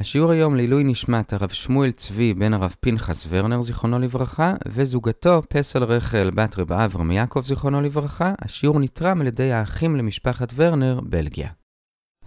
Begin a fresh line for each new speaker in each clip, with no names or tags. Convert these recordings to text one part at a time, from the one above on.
השיעור היום לעילוי נשמת הרב שמואל צבי בן הרב פנחס ורנר זיכרונו לברכה וזוגתו פסל רחל בת רב אברהם יעקב זיכרונו לברכה. השיעור נתרם על ידי האחים למשפחת ורנר, בלגיה.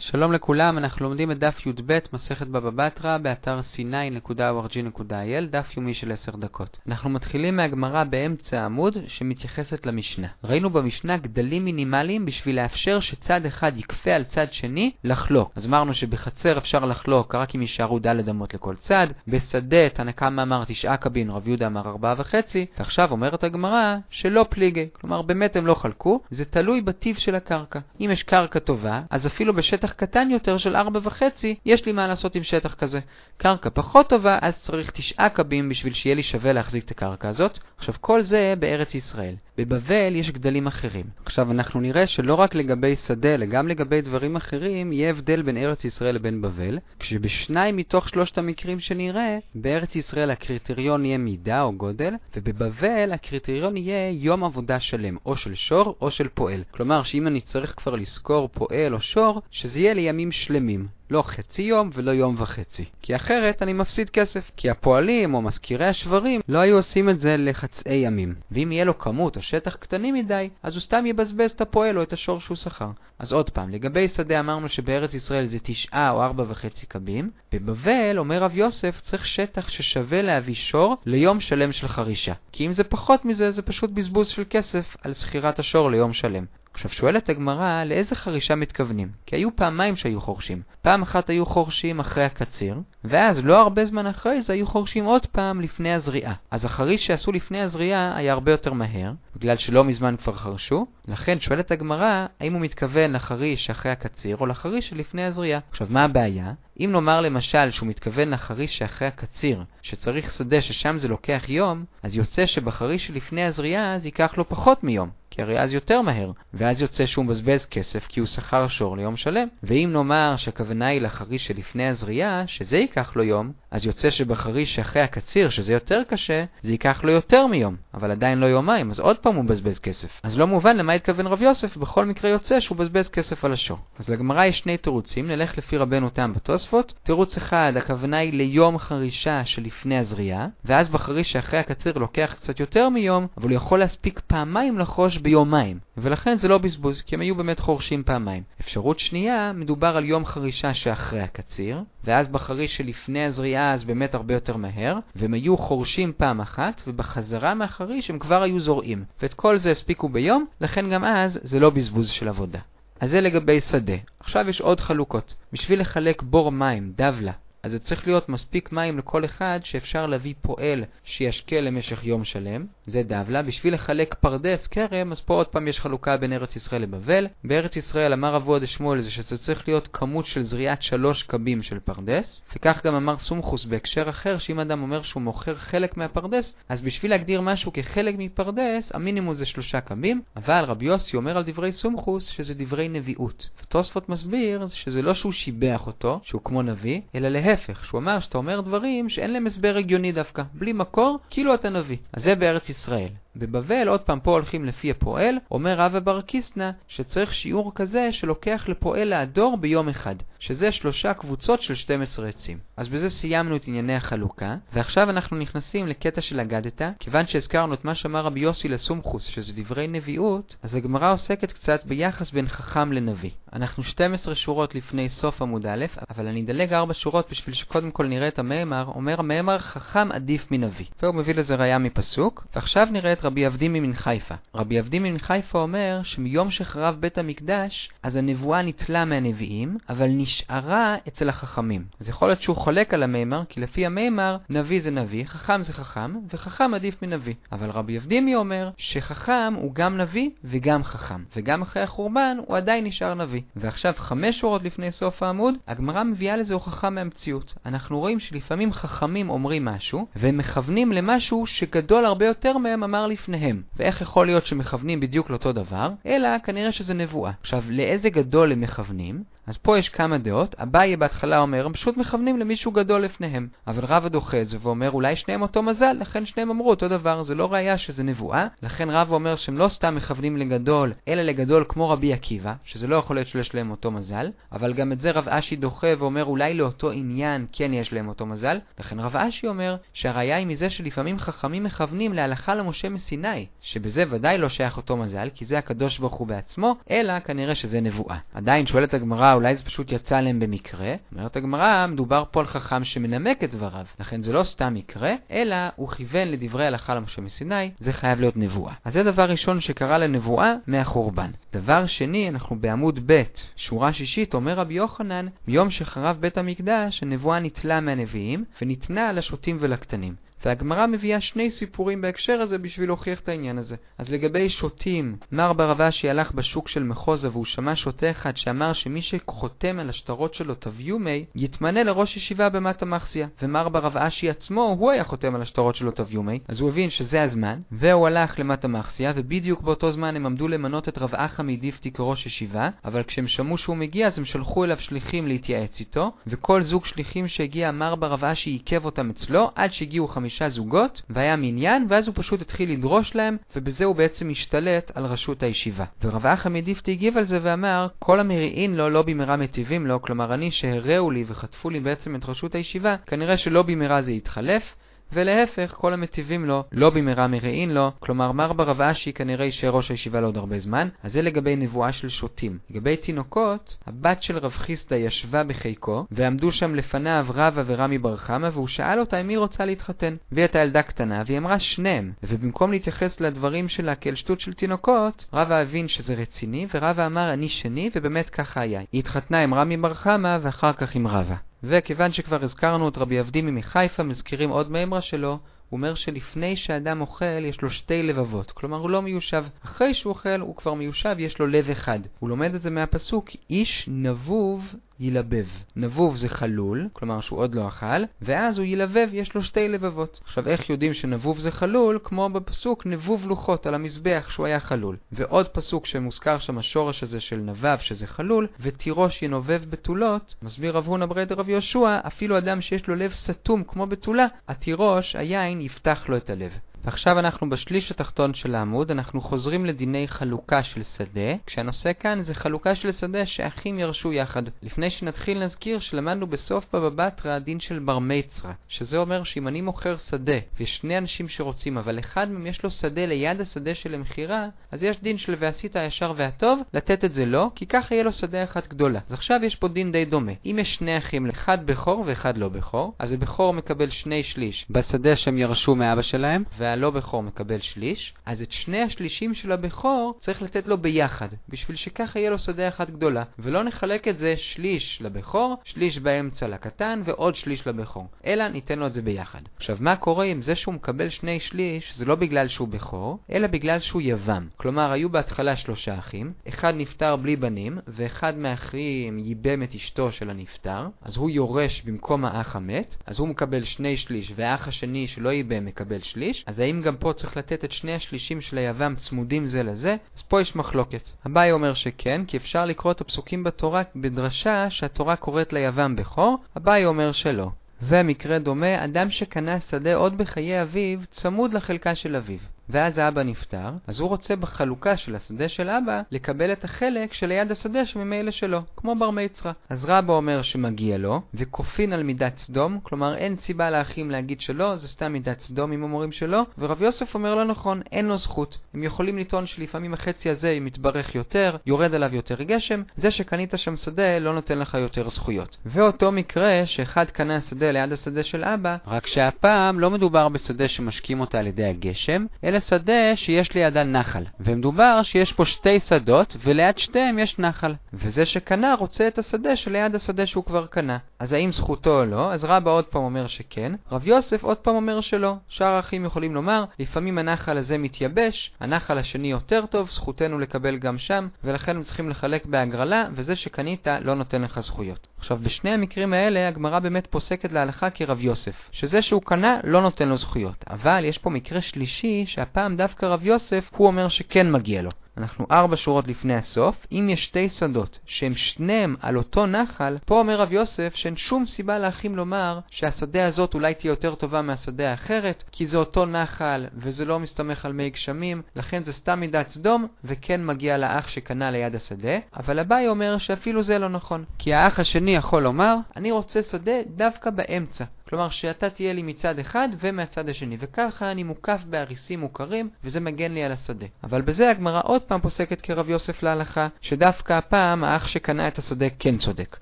שלום לכולם, אנחנו לומדים את דף י"ב, מסכת בבא בתרא, באתר c9.org.il, דף יומי של 10 דקות. אנחנו מתחילים מהגמרא באמצע העמוד, שמתייחסת למשנה. ראינו במשנה גדלים מינימליים בשביל לאפשר שצד אחד יקפה על צד שני לחלוק. אז אמרנו שבחצר אפשר לחלוק רק אם יישארו ד' אמות לכל צד, בשדה תנא קמא אמר תשעה קבין, רב יהודה אמר ארבעה וחצי, ועכשיו אומרת הגמרא שלא פליגי. כלומר, באמת הם לא חלקו, זה תלוי בטיב של הקרקע. אם יש קרקע טובה, אז אפילו בשטח שטח קטן יותר של 4.5, יש לי מה לעשות עם שטח כזה. קרקע פחות טובה, אז צריך 9 קבים בשביל שיהיה לי שווה להחזיק את הקרקע הזאת. עכשיו, כל זה בארץ ישראל. בבבל יש גדלים אחרים. עכשיו, אנחנו נראה שלא רק לגבי שדה, אלא גם לגבי דברים אחרים, יהיה הבדל בין ארץ ישראל לבין בבל, כשבשניים מתוך שלושת המקרים שנראה, בארץ ישראל הקריטריון יהיה מידה או גודל, ובבבל הקריטריון יהיה יום עבודה שלם, או של שור או של פועל. כלומר, שאם אני צריך כבר לזכור פועל או שור, שזה יהיה לימים שלמים. לא חצי יום ולא יום וחצי. כי אחרת אני מפסיד כסף. כי הפועלים או מזכירי השברים לא היו עושים את זה לחצאי ימים. ואם יהיה לו כמות או שטח קטנים מדי, אז הוא סתם יבזבז את הפועל או את השור שהוא שכר. אז עוד פעם, לגבי שדה אמרנו שבארץ ישראל זה תשעה או ארבע וחצי קבים. בבבל, אומר רב יוסף, צריך שטח ששווה להביא שור ליום שלם של חרישה. כי אם זה פחות מזה, זה פשוט בזבוז של כסף על שכירת השור ליום שלם. עכשיו שואלת הגמרא לאיזה חרישה מתכוונים, כי היו פעמיים שהיו חורשים. פעם אחת היו חורשים אחרי הקציר, ואז לא הרבה זמן אחרי זה היו חורשים עוד פעם לפני הזריעה. אז החריש שעשו לפני הזריעה היה הרבה יותר מהר, בגלל שלא מזמן כבר חרשו, לכן שואלת הגמרא האם הוא מתכוון לחריש אחרי הקציר או לחריש שלפני הזריעה. עכשיו מה הבעיה? אם נאמר למשל שהוא מתכוון לחריש שאחרי הקציר, שצריך שדה ששם זה לוקח יום, אז יוצא שבחריש שלפני הזריעה זה ייקח לו פחות מיום. כי הרי אז יותר מהר, ואז יוצא שהוא מבזבז כסף כי הוא שכר שור ליום שלם. ואם נאמר שהכוונה היא לחריש שלפני הזריעה, שזה ייקח לו יום, אז יוצא שבחריש שאחרי הקציר, שזה יותר קשה, זה ייקח לו יותר מיום, אבל עדיין לא יומיים, אז עוד פעם הוא מבזבז כסף. אז לא מובן למה התכוון רב יוסף, בכל מקרה יוצא שהוא מבזבז כסף על השור. אז לגמרא יש שני תירוצים, נלך לפי רבנו תם בתוספות. תירוץ אחד, הכוונה היא ליום חרישה שלפני הזריעה, ואז בחריש שאחרי הקציר לוקח קצת יותר מיום, אבל הוא יכול להספיק פעמיים לחוש ביומיים, ולכן זה לא בזבוז, כי הם היו באמת חורשים פעמיים. אפשרות שנייה, מדובר על יום חרישה שאחרי הקציר, ואז בחריש שלפני הזריעה אז באמת הרבה יותר מהר, והם היו חורשים פעם אחת, ובחזרה מהחריש הם כבר היו זורעים. ואת כל זה הספיקו ביום, לכן גם אז זה לא בזבוז של עבודה. אז זה לגבי שדה. עכשיו יש עוד חלוקות. בשביל לחלק בור מים, דבלה, אז זה צריך להיות מספיק מים לכל אחד שאפשר להביא פועל שישקה למשך יום שלם, זה דבלה. בשביל לחלק פרדס, כרם, אז פה עוד פעם יש חלוקה בין ארץ ישראל לבבל. בארץ ישראל אמר אבוה דשמואל זה שזה צריך להיות כמות של זריעת שלוש קבים של פרדס, וכך גם אמר סומכוס בהקשר אחר, שאם אדם אומר שהוא מוכר חלק מהפרדס, אז בשביל להגדיר משהו כחלק מפרדס, המינימום זה שלושה קבים, אבל רבי יוסי אומר על דברי סומכוס שזה דברי נביאות. ותוספות מסביר שזה לא שהוא שיבח אותו, שהוא כמו נביא, אלא להפך. להפך, שהוא אמר שאתה אומר דברים שאין להם הסבר הגיוני דווקא, בלי מקור, כאילו אתה נביא. אז זה בארץ ישראל. בבבל, עוד פעם, פה הולכים לפי הפועל, אומר רבא בר קיסנא שצריך שיעור כזה שלוקח לפועל להדור ביום אחד, שזה שלושה קבוצות של 12 עצים. אז בזה סיימנו את ענייני החלוקה, ועכשיו אנחנו נכנסים לקטע של אגדתא, כיוון שהזכרנו את מה שאמר רבי יוסי לסומכוס, שזה דברי נביאות, אז הגמרא עוסקת קצת ביחס בין חכם לנביא. אנחנו 12 שורות לפני סוף עמוד א', אבל אני אדלג 4 שורות בשביל שקודם כל נראה את המאמר, אומר המאמר חכם עדיף מנביא. והוא מביא לזה ראיה מפסוק, ועכשיו נראה את רבי אבדימי מן חיפה. רבי אבדימי מן חיפה אומר שמיום שחרב בית המקדש, אז הנבואה ניטלה מהנביאים, אבל נשארה אצל החכמים. אז יכול להיות שהוא חולק על המימר, כי לפי המימר, נביא זה נביא, חכם זה חכם, וחכם עדיף מנביא. אבל רבי אבדימי אומר שחכם הוא גם נביא וגם חכם, וגם אחרי החורבן הוא עדיין נשאר נביא. ועכשיו, חמש שורות לפני סוף העמוד, הגמרא מביאה לזה הוכחה מהמציאות. אנחנו רואים שלפעמים חכמים אומרים משהו, והם מכוונים למשהו שגדול הרבה יותר מהם אמר לפניהם. ואיך יכול להיות שמכוונים בדיוק לאותו דבר? אלא כנראה שזה נבואה. עכשיו, לאיזה גדול הם מכוונים? אז פה יש כמה דעות. אביי בהתחלה אומר, הם פשוט מכוונים למישהו גדול לפניהם. אבל רבא דוחה את זה ואומר, אולי שניהם אותו מזל, לכן שניהם אמרו אותו דבר. זה לא ראייה שזה נבואה. לכן רבא אומר שהם לא סתם מכוונים לגדול, אלא לגדול כמו רבי עקיבא, שזה לא יכול להיות שיש להם אותו מזל. אבל גם את זה רב אשי דוחה ואומר, אולי לאותו עניין כן יש להם אותו מזל. לכן רב אשי אומר שהראייה היא מזה שלפעמים חכמים מכוונים להלכה למשה מסיני, שבזה ודאי לא שייך אותו מזל, כי זה הקדוש ברוך הוא בעצמו, אלא כנראה שזה נבואה. עדיין שואלת הגמרא, אולי זה פשוט יצא להם במקרה? אומרת הגמרא, מדובר פה על חכם שמנמק את דבריו, לכן זה לא סתם מקרה, אלא הוא כיוון לדברי הלכה למשה מסיני, זה חייב להיות נבואה. אז זה דבר ראשון שקרה לנבואה מהחורבן. דבר שני, אנחנו בעמוד ב', שורה שישית, אומר רבי יוחנן, ביום שחרב בית המקדש, הנבואה ניטלה מהנביאים, וניתנה לשוטים ולקטנים. והגמרא מביאה שני סיפורים בהקשר הזה בשביל להוכיח את העניין הזה. אז לגבי שוטים, מר בר אשי הלך בשוק של מחוזה והוא שמע שוטה אחד שאמר שמי שחותם על השטרות שלו תביומי, יתמנה לראש ישיבה במטה מחסיה. ומר בר אשי עצמו, הוא היה חותם על השטרות שלו תביומי, אז הוא הבין שזה הזמן, והוא הלך למטה מחסיה, ובדיוק באותו זמן הם עמדו למנות את רב אחא מדיפתי כראש ישיבה, אבל כשהם שמעו שהוא מגיע אז הם שלחו אליו שליחים להתייעץ איתו, וכל זוג שליחים שהגיע מר בר אשי עיכב אותם אצלו, עד שהגיעו זוגות, והיה מניין, ואז הוא פשוט התחיל לדרוש להם, ובזה הוא בעצם השתלט על ראשות הישיבה. ורב אחא מדיפתי הגיב על זה ואמר, כל המריעין לו לא במהרה מטיבים לו, כלומר אני שהרעו לי וחטפו לי בעצם את ראשות הישיבה, כנראה שלא במהרה זה יתחלף, ולהפך, כל המטיבים לו, לא במהרה מרעין לו, כלומר מר ברב אשי כנראה יישאר ראש הישיבה לעוד הרבה זמן, אז זה לגבי נבואה של שוטים. לגבי תינוקות, הבת של רב חיסדא ישבה בחיקו, ועמדו שם לפניו רבא ורמי בר חמא, והוא שאל אותה אם היא רוצה להתחתן. והיא הייתה ילדה קטנה, והיא אמרה שניהם, ובמקום להתייחס לדברים שלה כאל שטות של תינוקות, רבא הבין שזה רציני, ורבא אמר אני שני, ובאמת ככה היה. היא התחתנה עם רמי בר חמא, ואחר כך עם רבא. וכיוון שכבר הזכרנו את רבי אבדימי מחיפה, מזכירים עוד מימרה שלו, הוא אומר שלפני שאדם אוכל יש לו שתי לבבות, כלומר הוא לא מיושב. אחרי שהוא אוכל הוא כבר מיושב, יש לו לב אחד. הוא לומד את זה מהפסוק, איש נבוב ילבב. נבוב זה חלול, כלומר שהוא עוד לא אכל, ואז הוא ילבב, יש לו שתי לבבות. עכשיו איך יודעים שנבוב זה חלול? כמו בפסוק נבוב לוחות על המזבח שהוא היה חלול. ועוד פסוק שמוזכר שם השורש הזה של נבב שזה חלול, ותירוש ינובב בתולות, מסביר רב הונא ברדר רב יהושע, אפילו אדם שיש לו לב סתום כמו בתולה, התירוש, היין, יפתח לו את הלב. ועכשיו אנחנו בשליש התחתון של העמוד, אנחנו חוזרים לדיני חלוקה של שדה, כשהנושא כאן זה חלוקה של שדה שאחים ירשו יחד. לפני שנתחיל נזכיר שלמדנו בסוף בבא בתרא הדין של בר מצרא, שזה אומר שאם אני מוכר שדה, ויש שני אנשים שרוצים, אבל אחד מהם יש לו שדה ליד השדה של המכירה, אז יש דין של ועשית הישר והטוב, לתת את זה לו, כי ככה יהיה לו שדה אחת גדולה. אז עכשיו יש פה דין די דומה. אם יש שני אחים, אחד בכור ואחד לא בכור, אז הבכור מקבל שני שליש בשדה שהם ירשו מאבא שלהם, והלא בכור מקבל שליש, אז את שני השלישים של הבכור צריך לתת לו ביחד, בשביל שככה יהיה לו שדה אחת גדולה. ולא נחלק את זה שליש לבכור, שליש באמצע לקטן ועוד שליש לבכור, אלא ניתן לו את זה ביחד. עכשיו, מה קורה אם זה שהוא מקבל שני שליש, זה לא בגלל שהוא בכור, אלא בגלל שהוא יבם. כלומר, היו בהתחלה שלושה אחים, אחד נפטר בלי בנים, ואחד מהאחים ייבם את אשתו של הנפטר, אז הוא יורש במקום האח המת, אז הוא מקבל שני שליש, והאח השני שלא ייבם מקבל שליש, אז האם גם פה צריך לתת את שני השלישים של היבם צמודים זה לזה, אז פה יש מחלוקת. אביי אומר שכן, כי אפשר לקרוא את הפסוקים בתורה בדרשה שהתורה קוראת ליבם בכור, אביי אומר שלא. ומקרה דומה, אדם שקנה שדה עוד בחיי אביו, צמוד לחלקה של אביו. ואז האבא נפטר, אז הוא רוצה בחלוקה של השדה של אבא לקבל את החלק שליד השדה שממילא שלו, כמו בר מצרה. אז רבא אומר שמגיע לו, וכופין על מידת סדום, כלומר אין סיבה לאחים להגיד שלא, זה סתם מידת סדום אם אומרים שלא, ורב יוסף אומר לא נכון, אין לו זכות. הם יכולים לטעון שלפעמים החצי הזה מתברך יותר, יורד עליו יותר גשם, זה שקנית שם שדה לא נותן לך יותר זכויות. ואותו מקרה שאחד קנה שדה ליד השדה של אבא, רק שהפעם לא מדובר בשדה שמשקים אותה על ידי הגשם, אלא שדה שיש לידה נחל. ומדובר שיש פה שתי שדות, וליד שתיהם יש נחל. וזה שקנה רוצה את השדה שליד השדה שהוא כבר קנה. אז האם זכותו או לא? אז רבא עוד פעם אומר שכן, רב יוסף עוד פעם אומר שלא. שאר האחים יכולים לומר, לפעמים הנחל הזה מתייבש, הנחל השני יותר טוב, זכותנו לקבל גם שם, ולכן הם צריכים לחלק בהגרלה, וזה שקנית לא נותן לך זכויות. עכשיו, בשני המקרים האלה הגמרא באמת פוסקת להלכה כרב יוסף, שזה שהוא קנה לא נותן לו זכויות. אבל יש פה מקרה שלישי, שהפעם דווקא רב יוסף הוא אומר שכן מגיע לו. אנחנו ארבע שורות לפני הסוף, אם יש שתי שדות שהם שניהם על אותו נחל, פה אומר רב יוסף שאין שום סיבה לאחים לומר שהשדה הזאת אולי תהיה יותר טובה מהשדה האחרת, כי זה אותו נחל וזה לא מסתמך על מי גשמים, לכן זה סתם מידת סדום, וכן מגיע לאח שקנה ליד השדה, אבל אביי אומר שאפילו זה לא נכון, כי האח השני יכול לומר, אני רוצה שדה דווקא באמצע. כלומר שאתה תהיה לי מצד אחד ומהצד השני, וככה אני מוקף באריסים מוכרים, וזה מגן לי על השדה. אבל בזה הגמרא עוד פעם פוסקת כרב יוסף להלכה, שדווקא הפעם האח שקנה את השדה כן צודק.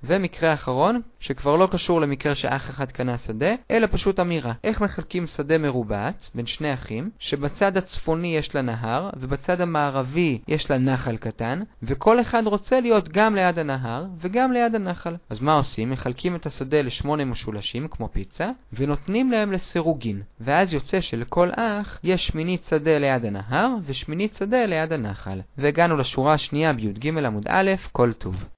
ומקרה אחרון, שכבר לא קשור למקרה שאח אחד קנה שדה, אלא פשוט אמירה. איך מחלקים שדה מרובעת בין שני אחים, שבצד הצפוני יש לה נהר, ובצד המערבי יש לה נחל קטן, וכל אחד רוצה להיות גם ליד הנהר וגם ליד הנחל. אז מה עושים? מחלקים את השדה לשמונה משולשים, כמו פיצה, ונותנים להם לסירוגין. ואז יוצא שלכל אח יש שמינית שדה ליד הנהר, ושמינית שדה ליד הנחל. והגענו לשורה השנייה בי"ג עמוד א', כל טוב.